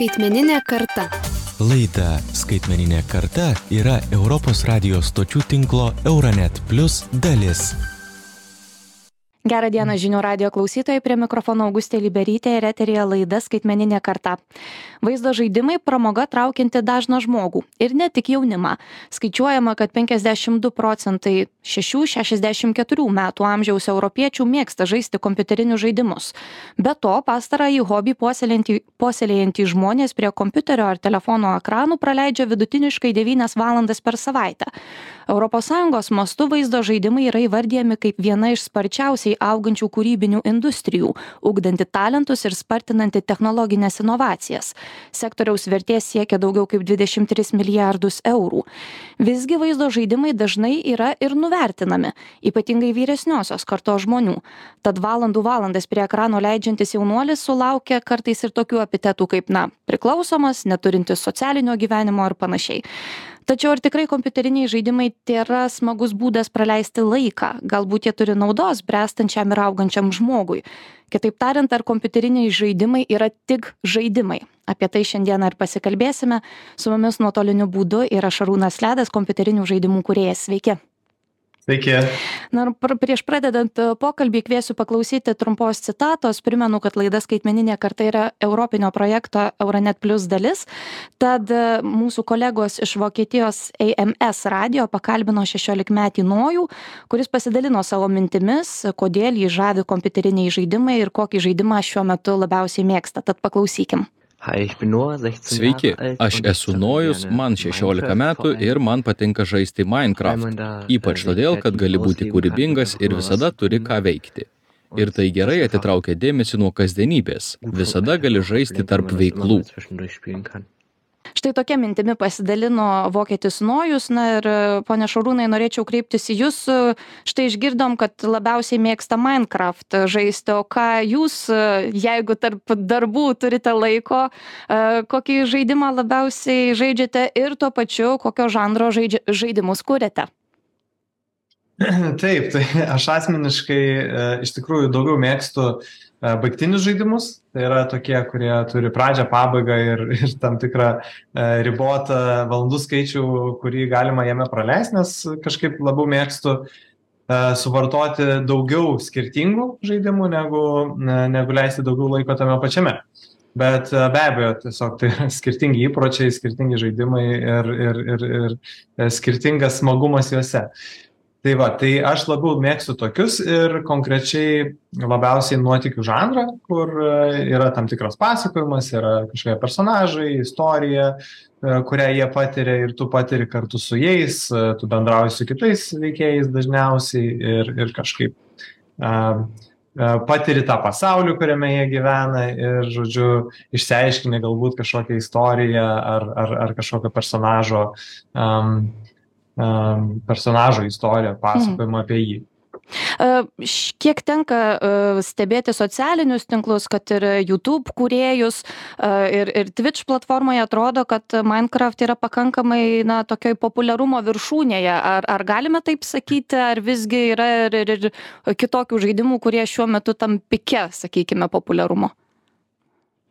Skaitmeninė karta. Laida Skaitmeninė karta yra Europos radijos stočių tinklo Euronet Plus dalis. Gerą dieną žinių radio klausytojai, prie mikrofono Augustė Liberytė ir eterija laida skaitmeninė karta. Vaizdo žaidimai pramoga traukianti dažną žmogų ir ne tik jaunimą. Skaičiuojama, kad 52 procentai 6-64 metų amžiaus europiečių mėgsta žaisti kompiuterinius žaidimus. Be to, pastarąjį hobį puoselėjantys žmonės prie kompiuterio ar telefono ekranų praleidžia vidutiniškai 9 valandas per savaitę. ES mastu vaizdo žaidimai yra įvardyjami kaip viena iš sparčiausiai augančių kūrybinių industrijų, ugdanti talentus ir spartinanti technologinės inovacijas. Sektoriaus vertės siekia daugiau kaip 23 milijardus eurų. Visgi vaizdo žaidimai dažnai yra ir nuvertinami, ypatingai vyresniosios kartos žmonių. Tad valandų valandas prie ekrano leidžiantis jaunuolis sulaukia kartais ir tokių epitetų kaip, na, priklausomas, neturintis socialinio gyvenimo ir panašiai tačiau ar tikrai kompiuteriniai žaidimai tėra smagus būdas praleisti laiką? Galbūt jie turi naudos bręstančiam ir augančiam žmogui. Kitaip tariant ar kompiuteriniai žaidimai yra tik žaidimai? Apie tai šiandieną ir pasikalbėsime. Su mumis nuotoliniu būdu yra šarūnas ledas kompiuterinių žaidimų kūrėjas. Sveiki Sveiki. Na ir prieš pradedant e, pokalbį kviesiu paklausyti trumpos citatos. Primenu, kad laida skaitmeninė karta yra Europinio projekto Euronet Plus dalis. Tad e, mūsų kolegos iš Vokietijos AMS radio pakalbino 16 metį Nojų, kuris pasidalino savo mintimis, kodėl jį žavi kompiuteriniai žaidimai ir kokį žaidimą šiuo metu labiausiai mėgsta. Tad paklausykim. Sveiki, aš esu Nojus, man 16 metų ir man patinka žaisti Minecraft. Ypač todėl, kad gali būti kūrybingas ir visada turi ką veikti. Ir tai gerai atitraukia dėmesį nuo kasdienybės. Visada gali žaisti tarp veiklų štai tokia mintimi pasidalino vokietis nojus. Na ir pone šarūnai norėčiau kreiptis į jus štai išgirdom kad labiausiai mėgsta minecraft žaisti. O ką jūs jeigu tarp darbų turite laiko kokį žaidimą labiausiai žaidžiate ir tuo pačiu kokio žanro žaidžia žaidimus kuriate? Taip, tai aš asmeniškai e, iš tikrųjų daugiau mėgstu e, baigtinius žaidimus, tai yra tokie, kurie turi pradžią, pabaigą ir, ir tam tikrą e, ribotą valandų skaičių, kurį galima jame praleisti, nes kažkaip labiau mėgstu suvartoti daugiau skirtingų žaidimų, negu, negu leisti daugiau laiko tame pačiame. Bet be abejo, tiesiog tai yra skirtingi įpročiai, skirtingi žaidimai ir, ir, ir, ir skirtingas smagumas juose. Uh, tai va tai aš labiau mėgstu tokius ir konkrečiai labiausiai nuotykių žanrą kur e, yra tam tikras pasakojimas yra kažkokie personažai istorija e, kurią jie patiria ir tu patiri kartu su jais e, tu bendrauji su kitais veikėjais dažniausiai ir ir kažkaip a patiri tą pasaulį kuriame jie gyvena ir žodžiu išsiaiškini galbūt kažkokią istoriją ar ar ar kažkokio personažo um, personažo istoriją, pasakojimą hmm. apie jį. Kiek tenka stebėti socialinius tinklus, kad ir YouTube kūrėjus ir, ir Twitch platformoje atrodo, kad Minecraft yra pakankamai, na, tokioj populiarumo viršūnėje. Ar, ar galime taip sakyti, ar visgi yra ir, ir, ir kitokių žaidimų, kurie šiuo metu tam pike, sakykime, populiarumo?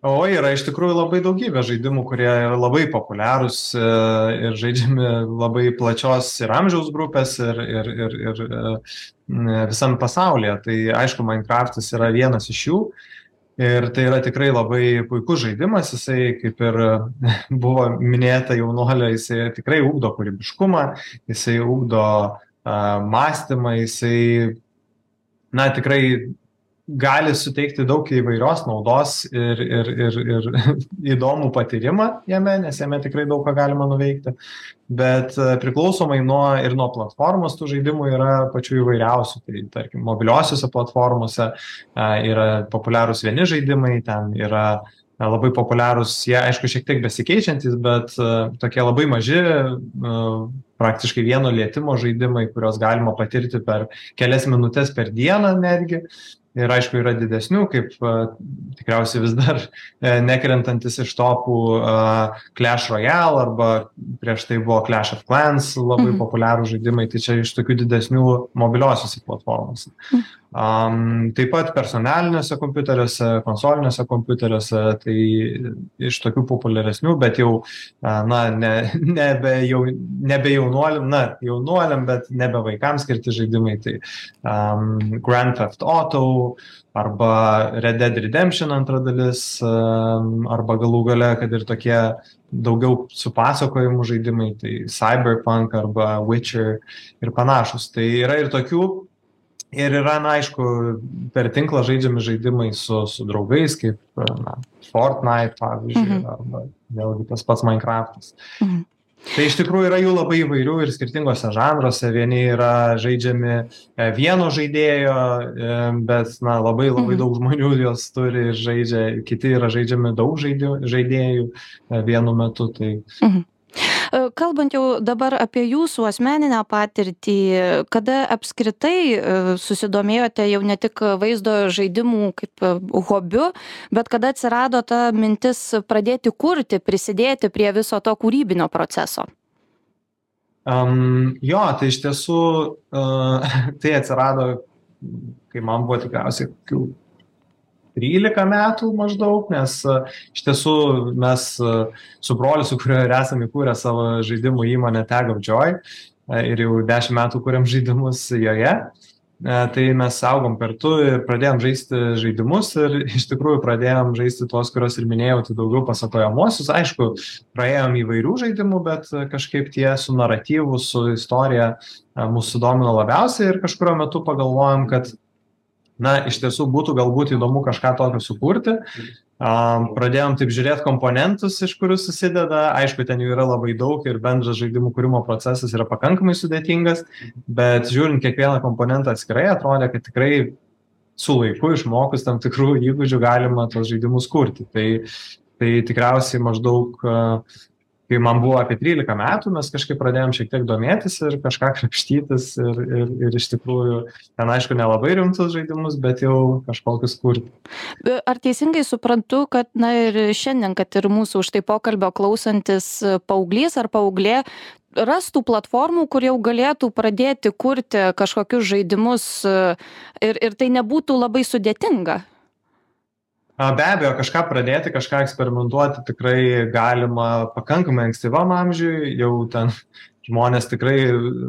O yra iš tikrųjų labai daugybė žaidimų kurie yra labai populiarūs e, ir žaidžiami labai plačios ir amžiaus grupės ir ir ir ir e, visam pasaulyje. Tai aišku mainkraftas yra vienas iš jų. Ir tai yra tikrai labai puikus žaidimas. Jisai kaip ir buvo minėta jaunuolio jisai tikrai ugdo kūrybiškumą jisai ugdo mąstymą jisai na tikrai gali suteikti daug įvairios naudos ir ir ir ir įdomų patyrimą jame nes jame tikrai daug ką galima nuveikti. Bet e, priklausomai nuo ir nuo platformos tų žaidimų yra pačių įvairiausių. Tai tarkim mobiliosiose platformose a yra populiarūs vieni žaidimai ten yra labai populiarūs jie aišku šiek tiek besikeičiantys bet e, tokie labai maži e, praktiškai vieno lietimo žaidimai kuriuos galima patirti per kelias minutes per dieną netgi ir aišku yra didesnių kaip tikriausiai vis dar e, nekrentantis iš topų Clash Royale arba prieš tai buvo Clash of Clans labai mhm. populiarūs žaidimai, tai čia iš tokių didesnių mobiliosiuose platformose. Mhm. Um, taip pat personaliniuose kompiuteriuose, konsoliniuose kompiuteriuose, tai iš tokių populiaresnių, bet jau, na, ne, nebe, jau, nebe jaunuoliam, na, jaunuoliam, bet nebe vaikams skirti žaidimai, tai um, Grand Theft Auto arba Red Dead Redemption antra dalis, um, arba galų gale, kad ir tokie daugiau su pasakojimu žaidimai, tai Cyberpunk arba Witcher ir panašus. Tai yra ir tokių ir yra na aišku per tinklą žaidžiami žaidimai su su draugais kaip na fortnait pavyzdžiui Mhm. arba vėlgi tas pats mainkraftas Mhm. tai iš tikrųjų yra jų labai įvairių ir skirtinguose žanruose vieni yra žaidžiami e, vieno žaidėjo e, bet na labai labai Mhm. daug žmonių juos turi ir žaidžia kiti yra žaidžiami daug žaidėjų žaidėjų e, vienu metu tai E, Kalbant jau dabar apie jūsų asmeninę patirtį, kada apskritai e, susidomėjote jau ne tik vaizdo žaidimų kaip e, hobiu, bet kada atsirado ta mintis pradėti kurti, prisidėti prie viso to kūrybinio proceso? Um, jo, tai iš tiesų uh, tai atsirado, kai man buvo tikriausiai 13 metų maždaug, nes uh, iš tiesų mes uh, su broliu, su kuriuo ir esame įkūrę savo žaidimų įmonę Tag of Joy uh, ir jau 10 metų kuriam žaidimus joje. Tai mes augom kartu ir pradėjom žaisti žaidimus ir iš tikrųjų pradėjom žaisti tuos, kuriuos ir minėjau, tai daugiau pasakojamosius. Aišku, praėjom įvairių žaidimų, bet kažkaip tie su naratyvu, su istorija a, mus sudomino labiausiai ir kažkurio metu pagalvojom, kad na, iš tiesų būtų galbūt įdomu kažką tokio sukurti. A, Pradėjom taip žiūrėti komponentus, iš kurių susideda. Aišku, ten jų yra labai daug ir bendras žaidimų kūrimo procesas yra pakankamai sudėtingas, bet žiūrint kiekvieną komponentą atskirai, atrodė, kad tikrai su laiku išmokus tam tikrų įgūdžių galima tos žaidimus kurti. Tai, tai tikriausiai maždaug, a, kai man buvo apie 13 metų, mes kažkaip pradėjom šiek tiek domėtis ir kažką krapštytis ir, ir, ir iš tikrųjų ten aišku nelabai rimtus žaidimus, bet jau kažkokius kurti. E, Ar teisingai suprantu, kad, na ir šiandien, kad ir mūsų už tai pokalbio klausantis e, paauglys ar paauglė, rastų platformų, kur jau galėtų pradėti kurti kažkokius žaidimus e, ir, ir tai nebūtų labai sudėtinga. Be abejo, kažką pradėti, kažką eksperimentuoti tikrai galima pakankamai ankstyvam amžiui, jau ten žmonės tikrai,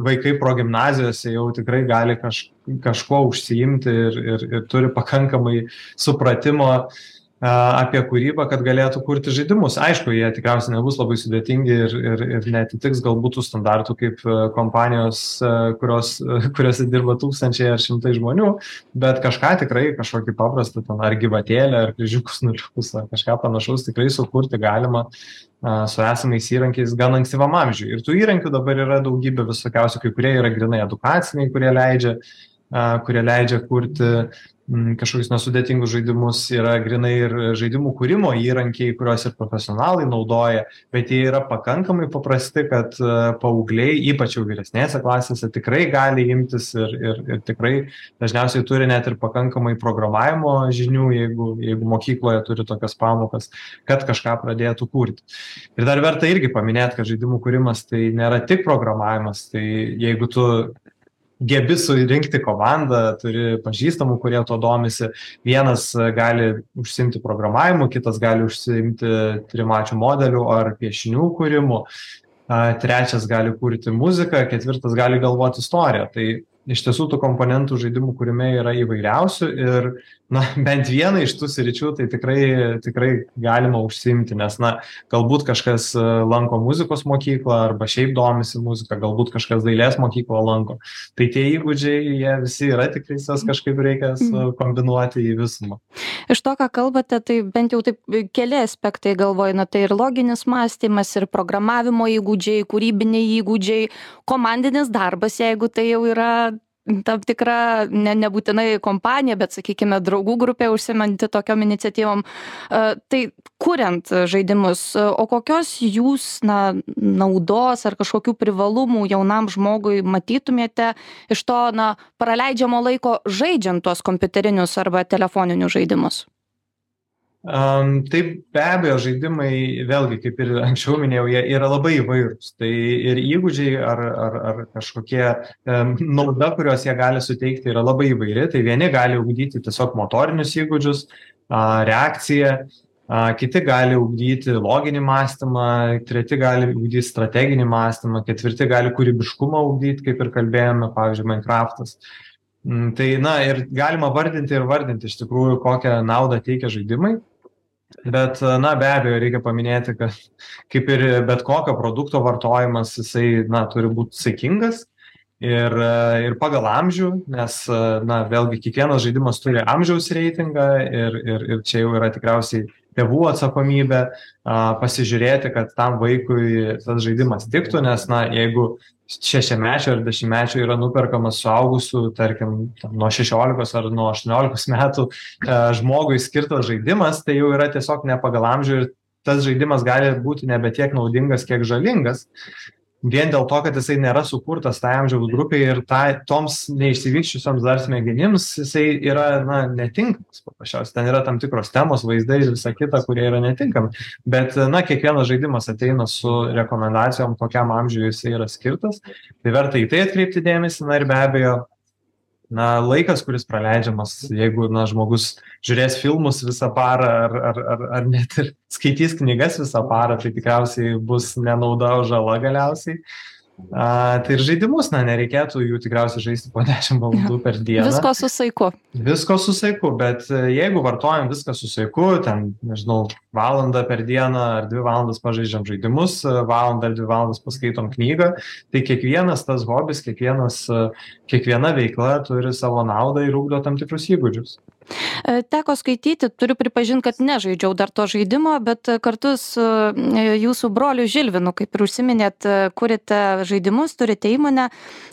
vaikai progymnazijose jau tikrai gali kaž, kažkuo užsiimti ir, ir, ir turi pakankamai supratimo apie kūrybą, kad galėtų kurti žaidimus. Aišku, jie tikriausiai nebus labai sudėtingi ir, ir, ir netitiks galbūt tų standartų kaip kompanijos, kurios, kuriuose dirba tūkstančiai ar šimtai žmonių, bet kažką tikrai, kažkokį paprastą, ten, ar gyvatėlę, ar kryžiukus nuliukus, ar kažką panašaus tikrai sukurti galima su esamais įrankiais gan ankstyvam amžiui. Ir tų įrankių dabar yra daugybė visokiausių, kai kurie yra grinai edukaciniai, kurie leidžia, kurie leidžia kurti kažkokius nesudėtingus žaidimus, yra grinai ir žaidimų kūrimo įrankiai, kuriuos ir profesionalai naudoja, bet jie yra pakankamai paprasti, kad a, paaugliai, ypač jau vyresnėse klasėse, tikrai gali imtis ir, ir, ir tikrai dažniausiai turi net ir pakankamai programavimo žinių, jeigu, jeigu mokykloje turi tokias pamokas, kad kažką pradėtų kurti. Ir dar verta irgi paminėti, kad žaidimų kūrimas tai nėra tik programavimas, tai jeigu tu gebi surinkti komandą, turi pažįstamų, kurie to domisi. Vienas gali užsimti programavimu, kitas gali užsimti trimačių modelių ar piešinių kūrimu, trečias gali kurti muziką, ketvirtas gali galvoti istoriją. Tai iš tiesų tų komponentų žaidimų kūrime yra įvairiausių ir na bent vieną iš tų sričių tai tikrai tikrai galima užsiimti nes na galbūt kažkas e, lanko muzikos mokyklą arba šiaip domisi muzika galbūt kažkas dailės mokyklą lanko. Tai tie įgūdžiai jie visi yra tiktais juos kažkaip reikia sukombinuoti į visumą. Iš to, ką kalbate, tai bent jau taip keli aspektai galvoju, na tai ir loginis mąstymas, ir programavimo įgūdžiai, kūrybiniai įgūdžiai, komandinis darbas, jeigu tai jau yra tam tikra ne nebūtinai kompanija bet sakykime draugų grupė užsiimanti tokiom iniciatyvom. A, tai kuriant žaidimus o kokios jūs na naudos ar kažkokių privalumų jaunam žmogui matytumėte iš to na praleidžiamo laiko žaidžiant tuos kompiuterinius arba telefoninius žaidimus Um, taip, be abejo, žaidimai, vėlgi, kaip ir anksčiau minėjau, jie yra labai įvairūs. Tai ir įgūdžiai ar, ar, ar kažkokie um, nauda, kuriuos jie gali suteikti, yra labai įvairi. Tai vieni gali ugdyti tiesiog motorinius įgūdžius, uh, reakciją, uh, kiti gali ugdyti loginį mąstymą, treti gali ugdyti strateginį mąstymą, ketvirti gali kūrybiškumą ugdyti, kaip ir kalbėjome, pavyzdžiui, Minecraftas. Mm, tai, na, ir galima vardinti ir vardinti iš tikrųjų, kokią naudą teikia žaidimai. Bet, na, be abejo, reikia paminėti, kad kaip ir bet kokio produkto vartojimas, jisai, na, turi būti saikingas ir, ir pagal amžių, nes, na, vėlgi, kiekvienas žaidimas turi amžiaus reitingą ir, ir, ir čia jau yra tikriausiai tėvų atsakomybė a, pasižiūrėti, kad tam vaikui tas žaidimas tiktų, nes, na, jeigu šešiamečio ar dešimtmečio yra nuperkamas suaugusių, tarkim, nuo 16 ar nuo 18 metų e, žmogui skirtas žaidimas, tai jau yra tiesiog ne pagal amžių ir tas žaidimas gali būti nebe tiek naudingas, kiek žalingas vien dėl to, kad jisai nėra sukurtas tai amžiaus grupiai ir tai, toms neišsivyščiusioms dar smegenims jisai yra na, netinkamas paprasčiausiai. Ten yra tam tikros temos, vaizdai ir visa kita, kurie yra netinkami. Bet, na, kiekvienas žaidimas ateina su rekomendacijom, kokiam amžiui jisai yra skirtas. Tai verta į tai atkreipti dėmesį, na ir be abejo, na, laikas, kuris praleidžiamas, jeigu, na, žmogus žiūrės filmus visą parą ar, ar, ar, ar net ir skaitys knygas visą parą, tai tikriausiai bus nenauda, o žala galiausiai. A, tai ir žaidimus, na, nereikėtų jų tikriausiai žaisti po 10 valandų per dieną. Visko su saiku. Visko su saiku, bet e, jeigu vartojam viską su saiku, ten, nežinau, valandą per dieną ar dvi valandas pažaidžiam žaidimus, e, valandą ar dvi valandas paskaitom knygą, tai kiekvienas tas hobis, kiekvienas, e, kiekviena veikla turi savo naudą ir ūkdo tam tikrus įgūdžius. E, teko skaityti, turiu pripažinti, kad nežaidžiau dar to žaidimo, bet kartu su e, jūsų broliu Žilvinu, kaip ir užsiminėt, e, kurite žaidimus, turite įmonę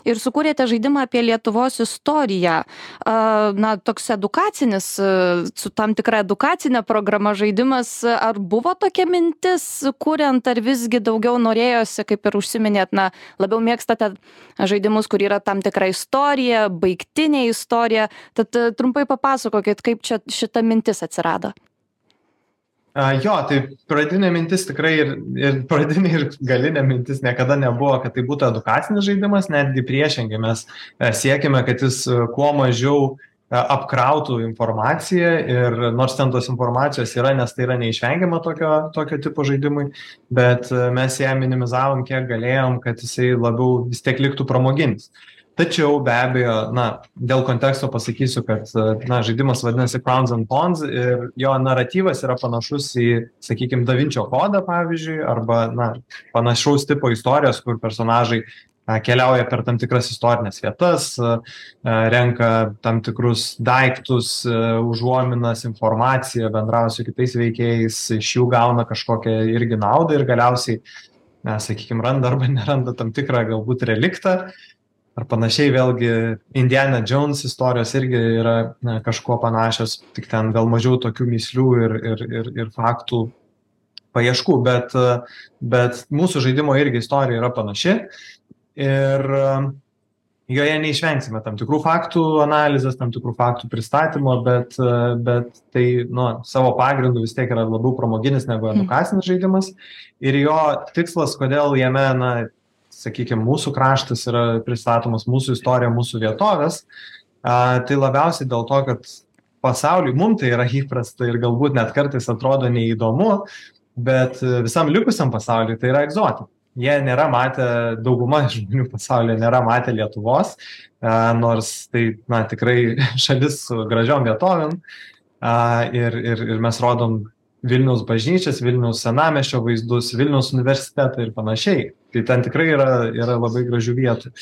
ir sukūrėte žaidimą apie Lietuvos istoriją. Na, toks edukacinis, su tam tikra edukacinė programa žaidimas, ar buvo tokia mintis, kuriant, ar visgi daugiau norėjosi, kaip ir užsiminėt, na, labiau mėgstate žaidimus, kur yra tam tikra istorija, baigtinė istorija. Tad trumpai papasakokite pasakokit, kaip čia šita mintis atsirado? Jo, tai pradinė mintis tikrai ir, ir pradinė ir galinė mintis niekada nebuvo, kad tai būtų edukacinis žaidimas, netgi priešingai mes e, siekime, kad jis e, kuo mažiau e, apkrautų informaciją ir nors ten tos informacijos yra, nes tai yra neišvengiama tokio, tokio tipo žaidimui, bet mes ją minimizavom kiek galėjom, kad jisai labiau vis tiek liktų pramoginis. Uh, tačiau be abejo na dėl konteksto pasakysiu kad na žaidimas vadinasi crowns and pawns ir jo naratyvas yra panašus į sakykim da vinčio kodą pavyzdžiui arba na panašaus tipo istorijos kur personažai keliauja per tam tikras istorines vietas, renka tam tikrus daiktus, užuominas, informaciją, bendrauja su kitais veikėjais, iš jų gauna kažkokią irgi naudą ir galiausiai, na, sakykime, randa arba neranda tam tikrą galbūt reliktą, ar panašiai vėlgi Indiana Jones istorijos irgi yra na, kažkuo panašios, tik ten gal mažiau tokių mislių ir, ir, ir, ir faktų paieškų, bet, bet mūsų žaidimo irgi istorija yra panaši ir joje neišvengsime tam tikrų faktų analizės, tam tikrų faktų pristatymo, bet, bet tai nu, savo pagrindu vis tiek yra labiau pramoginis negu mhm. edukacinis žaidimas ir jo tikslas, kodėl jame na, sakykim mūsų kraštas yra pristatomas mūsų istorija mūsų vietovės a, tai labiausiai dėl to kad pasauliui mum tai yra įprasta ir galbūt net kartais atrodo neįdomu bet visam likusiam pasauliui tai yra egzotika jie nėra matę dauguma žmonių pasaulyje nėra matę lietuvos a, nors tai na tikrai šalis su gražiom vietovėm a, ir, ir, ir mes rodom Vilniaus bažnyčias, Vilniaus senamešio vaizdus, Vilniaus universitetą ir panašiai. Tai ten tikrai yra, yra labai gražių vietų.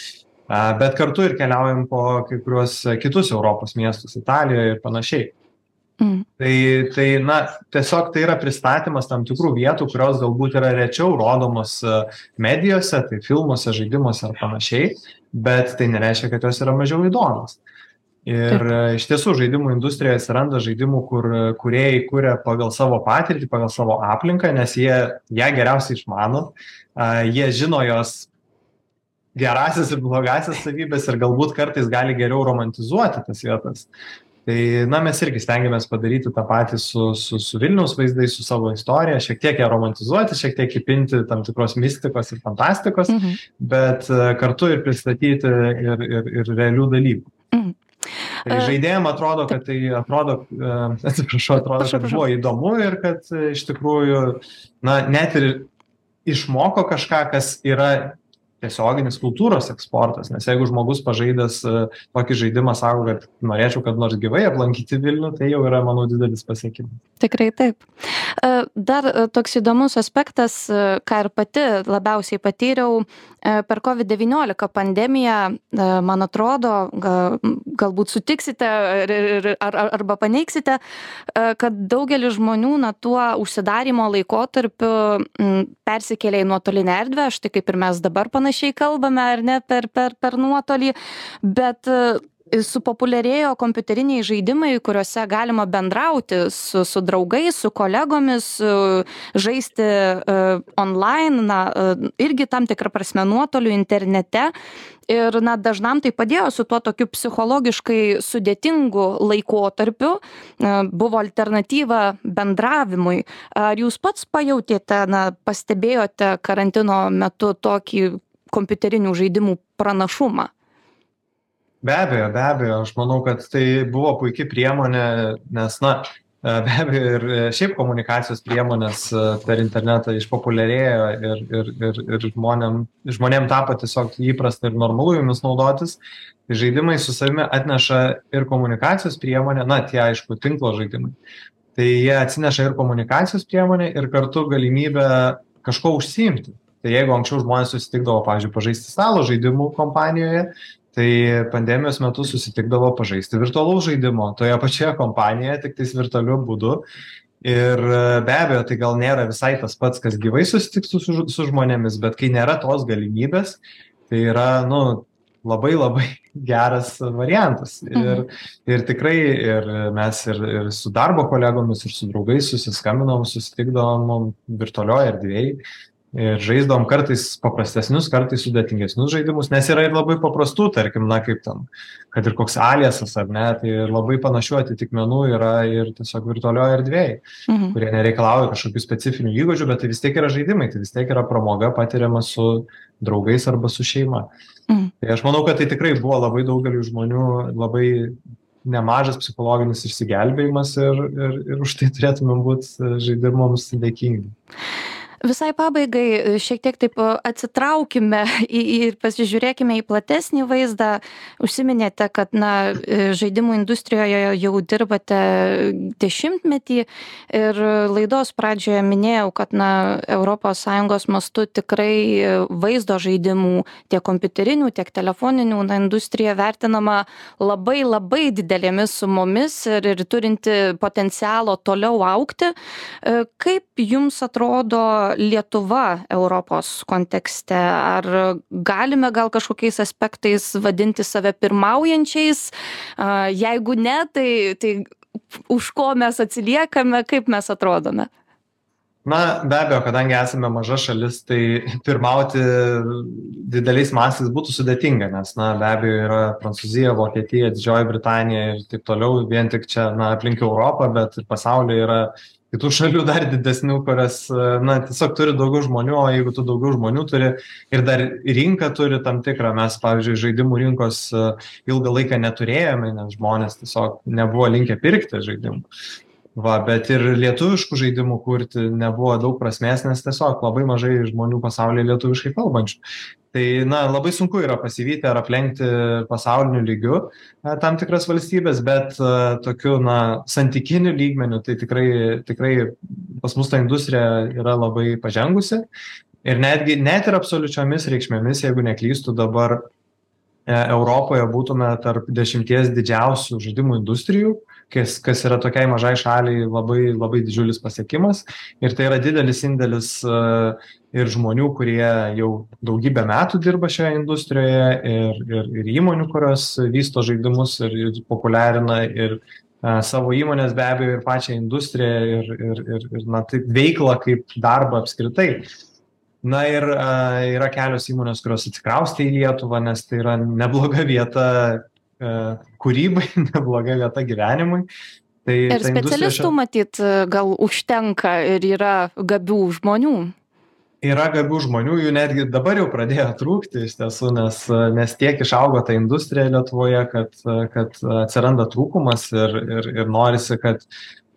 Bet kartu ir keliaujam po kai kuriuos kitus Europos miestus, Italijoje ir panašiai. Mm. Tai, tai, na, tiesiog tai yra pristatymas tam tikrų vietų, kurios galbūt yra rečiau rodomos medijose, tai filmuose, žaidimuose ar panašiai, bet tai nereiškia, kad jos yra mažiau įdomios. Ir Taip. iš tiesų žaidimų industrijoje atsiranda žaidimų, kur kuriejai kuria pagal savo patirtį, pagal savo aplinką, nes jie ją geriausiai išmano, jie žino jos gerasias ir blogasias savybės ir galbūt kartais gali geriau romantizuoti tas vietas. tai na mes irgi stengiamės padaryti tą patį su su su vilniaus vaizdais su savo istorija šiek tiek ją romantizuoti šiek tiek įpinti tam tikros mistikos ir fantastikos Mhm. bet e, kartu ir pristatyti ir ir ir realių dalykų. Tai žaidėjam atrodo kad tai atrodo e, atsiprašau atrodo kad buvo įdomu ir kad e, iš tikrųjų na net ir išmoko kažką kas yra tiesioginis kultūros eksportas nes jeigu žmogus pažaidęs e, tokį žaidimą sako kad norėčiau kada nors gyvai aplankyti vilnių tai jau yra manau didelis pasiekimas Tikrai taip. E, Dar e, toks įdomus aspektas, ką ir pati labiausiai patyriau per COVID-19 pandemiją, e, man atrodo, ga- galbūt sutiksite ir- ir- ar, ar, arba paneiksite, e, kad daugelis žmonių na, tuo užsidarimo laikotarpiu persikėlė į nuotolinę erdvę, štai kaip ir mes dabar panašiai kalbame, ar ne, per, per, per nuotolį, bet e, supopuliarėjo kompiuteriniai žaidimai, kuriuose galima bendrauti su, su draugais, su kolegomis, su- žaisti uh, online, na, irgi tam tikrą prasme nuotoliu internete. Ir na, dažnam tai padėjo su tuo tokiu psichologiškai sudėtingu laikotarpiu, buvo alternatyva bendravimui. Ar jūs pats pajutėte, na, pastebėjote karantino metu tokį kompiuterinių žaidimų pranašumą? Be abejo, be abejo, aš manau, kad tai buvo puikia priemonė, nes, na, e, be abejo, ir e, šiaip komunikacijos priemonės e, per internetą išpopuliarėjo ir, ir, ir, ir žmonėm, žmonėm tapo tiesiog įprasta ir normalu jomis naudotis. Žaidimai su savimi atneša ir komunikacijos priemonę, na, tie aišku, tinklo žaidimai. Tai jie atsineša ir komunikacijos priemonę, ir kartu galimybę kažko užsiimti. Tai jeigu anksčiau žmonės susitikdavo, pavyzdžiui, pažaisti stalo žaidimų kompanijoje, tai pandemijos metu susitikdavo pažaisti virtualaus žaidimo toje pačioje kompanijoje, tik tais virtualiu būdu. Ir e, be abejo, tai gal nėra visai tas pats, kas gyvai susitiktų su, su žmonėmis, bet kai nėra tos galimybės, tai yra, nu, labai labai geras variantas. Ir, ir tikrai ir mes ir, ir su darbo kolegomis, ir su draugais susiskambinom, susitikdavom virtualioje erdvėje ir žaisdavom kartais paprastesnius, kartais sudėtingesnius žaidimus, nes yra ir labai paprastų, tarkim, na kaip ten, kad ir koks aliasas ar ne, tai ir labai panašių atitikmenų yra ir tiesiog virtualioje erdvėje, Mhm. kurie nereikalauja kažkokių specifinių įgūdžių, bet tai vis tiek yra žaidimai, tai vis tiek yra pramoga patiriama su draugais arba su šeima. Mhm. Tai aš manau, kad tai tikrai buvo labai daugeliu žmonių labai nemažas psichologinis išsigelbėjimas ir, ir, ir už tai turėtume būti žaidimams dėkingi. Visai pabaigai šiek tiek taip atsitraukime į, ir pasižiūrėkime į platesnį vaizdą. Užsiminėte, kad na, žaidimų industrijoje jau dirbate dešimtmetį ir laidos pradžioje minėjau, kad na, ES mastu tikrai vaizdo žaidimų tiek kompiuterinių, tiek telefoninių na, industrija vertinama labai labai didelėmis sumomis ir, ir turinti potencialo toliau aukti. Kaip jums atrodo Lietuva Europos kontekste? Ar galime gal kažkokiais aspektais vadinti save pirmaujančiais? Jeigu ne, tai, tai už ko mes atsiliekame, kaip mes atrodome? Na, be abejo, kadangi esame maža šalis, tai pirmauti dideliais mastais būtų sudėtinga, nes, na, be abejo, yra Prancūzija, Vokietija, Didžioji Britanija ir taip toliau, vien tik čia, na, aplink Europą, bet ir pasaulyje yra kitų šalių dar didesnių, kurias, na, tiesiog turi daugiau žmonių, o jeigu tu daugiau žmonių turi ir dar rinką turi tam tikrą, mes, pavyzdžiui, žaidimų rinkos ilgą laiką neturėjome, nes žmonės tiesiog nebuvo linkę pirkti žaidimų. Va, bet ir lietuviškų žaidimų kurti nebuvo daug prasmės, nes tiesiog labai mažai žmonių pasaulyje lietuviškai kalbančių. Tai, na, labai sunku yra pasivyti ar aplenkti pasauliniu lygiu tam tikras valstybės, bet tokiu, na, santykiniu lygmeniu, tai tikrai, tikrai pas mus ta industrija yra labai pažengusi. Ir netgi, net ir absoliučiomis reikšmėmis, jeigu neklystų dabar Europoje būtume tarp dešimties didžiausių žaidimų industrijų, kas, kas yra tokiai mažai šaliai labai, labai didžiulis pasiekimas. Ir tai yra didelis indėlis ir žmonių, kurie jau daugybę metų dirba šioje industrijoje, ir, ir, ir įmonių, kurios vysto žaidimus ir, ir populiarina, ir savo įmonės be abejo, ir pačią industriją, ir, ir, ir, ir na, taip, veiklą kaip darbą apskritai. Na ir a, yra kelios įmonės, kurios atsikraustė į Lietuvą, nes tai yra nebloga vieta kūrybai, nebloga vieta gyvenimui. Tai ir specialistų šia... matyt gal užtenka ir yra gabių žmonių yra gabių žmonių, jų netgi dabar jau pradėjo trūkti iš tiesų, nes, nes tiek išaugo ta industrija Lietuvoje, kad, kad atsiranda trūkumas ir, ir, ir norisi, kad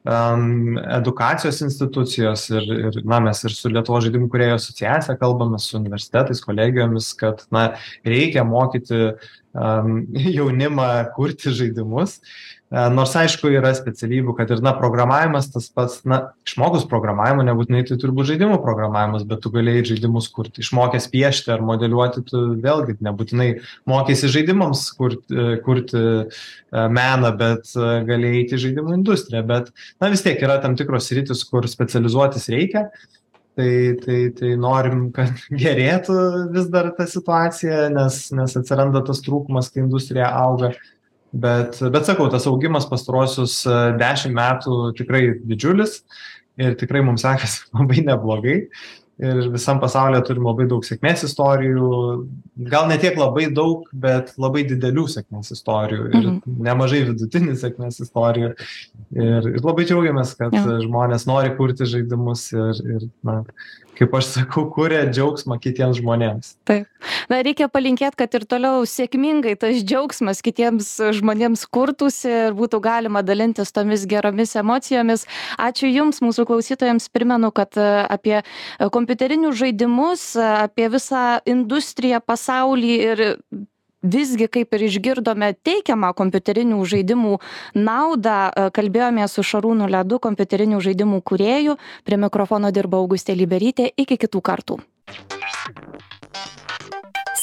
edukacijos institucijos ir, ir na, mes ir su Lietuvo žaidimų kurėjo asociacija kalbame su universitetais, kolegijomis, kad na, reikia mokyti jaunimą kurti žaidimus. E, nors aišku yra specialybių, kad ir, na, programavimas tas pats, na, išmokus programavimo, nebūtinai tai turi būti žaidimų programavimas, bet tu galėjai žaidimus kurti. Išmokęs piešti ar modeliuoti, tu vėlgi nebūtinai mokėsi žaidimams kurti, e, kurti e, meną, bet galėjai įti žaidimų industriją. Bet, na, vis tiek yra tam tikros rytis, kur specializuotis reikia. Tai, tai, tai norim, kad gerėtų vis dar ta situacija, nes, nes atsiranda tas trūkumas, kai industrija auga. Bet, bet sakau, tas augimas pastarosius e, dešimt metų tikrai didžiulis ir tikrai mums sekasi labai neblogai. Ir visam pasaulyje turim labai daug sėkmės istorijų, gal ne tiek labai daug, bet labai didelių sėkmės istorijų ir mhm. nemažai vidutinių sėkmės istorijų. Ir, ir labai džiaugiamės, kad ja. žmonės nori kurti žaidimus ir, ir na, kaip aš sakau, kuria džiaugsmą kitiems žmonėms. Taip. Na, reikia palinkėti, kad ir toliau sėkmingai tas džiaugsmas kitiems žmonėms kurtųsi ir būtų galima dalintis tomis geromis emocijomis. Ačiū Jums, mūsų klausytojams, primenu, kad e, apie kompiuterinius žaidimus, apie visą industriją, pasaulį ir visgi kaip ir išgirdome teikiamą kompiuterinių žaidimų naudą e, kalbėjomės su šarūnu ledu kompiuterinių žaidimų kūrėju. Prie mikrofono dirbo augustė liberytė iki kitų kartų.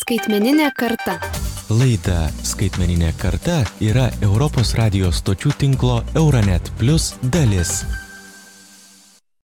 Skaitmeninė karta. Laida Skaitmeninė karta yra Europos radijos stočių tinklo Euronet Plus dalis.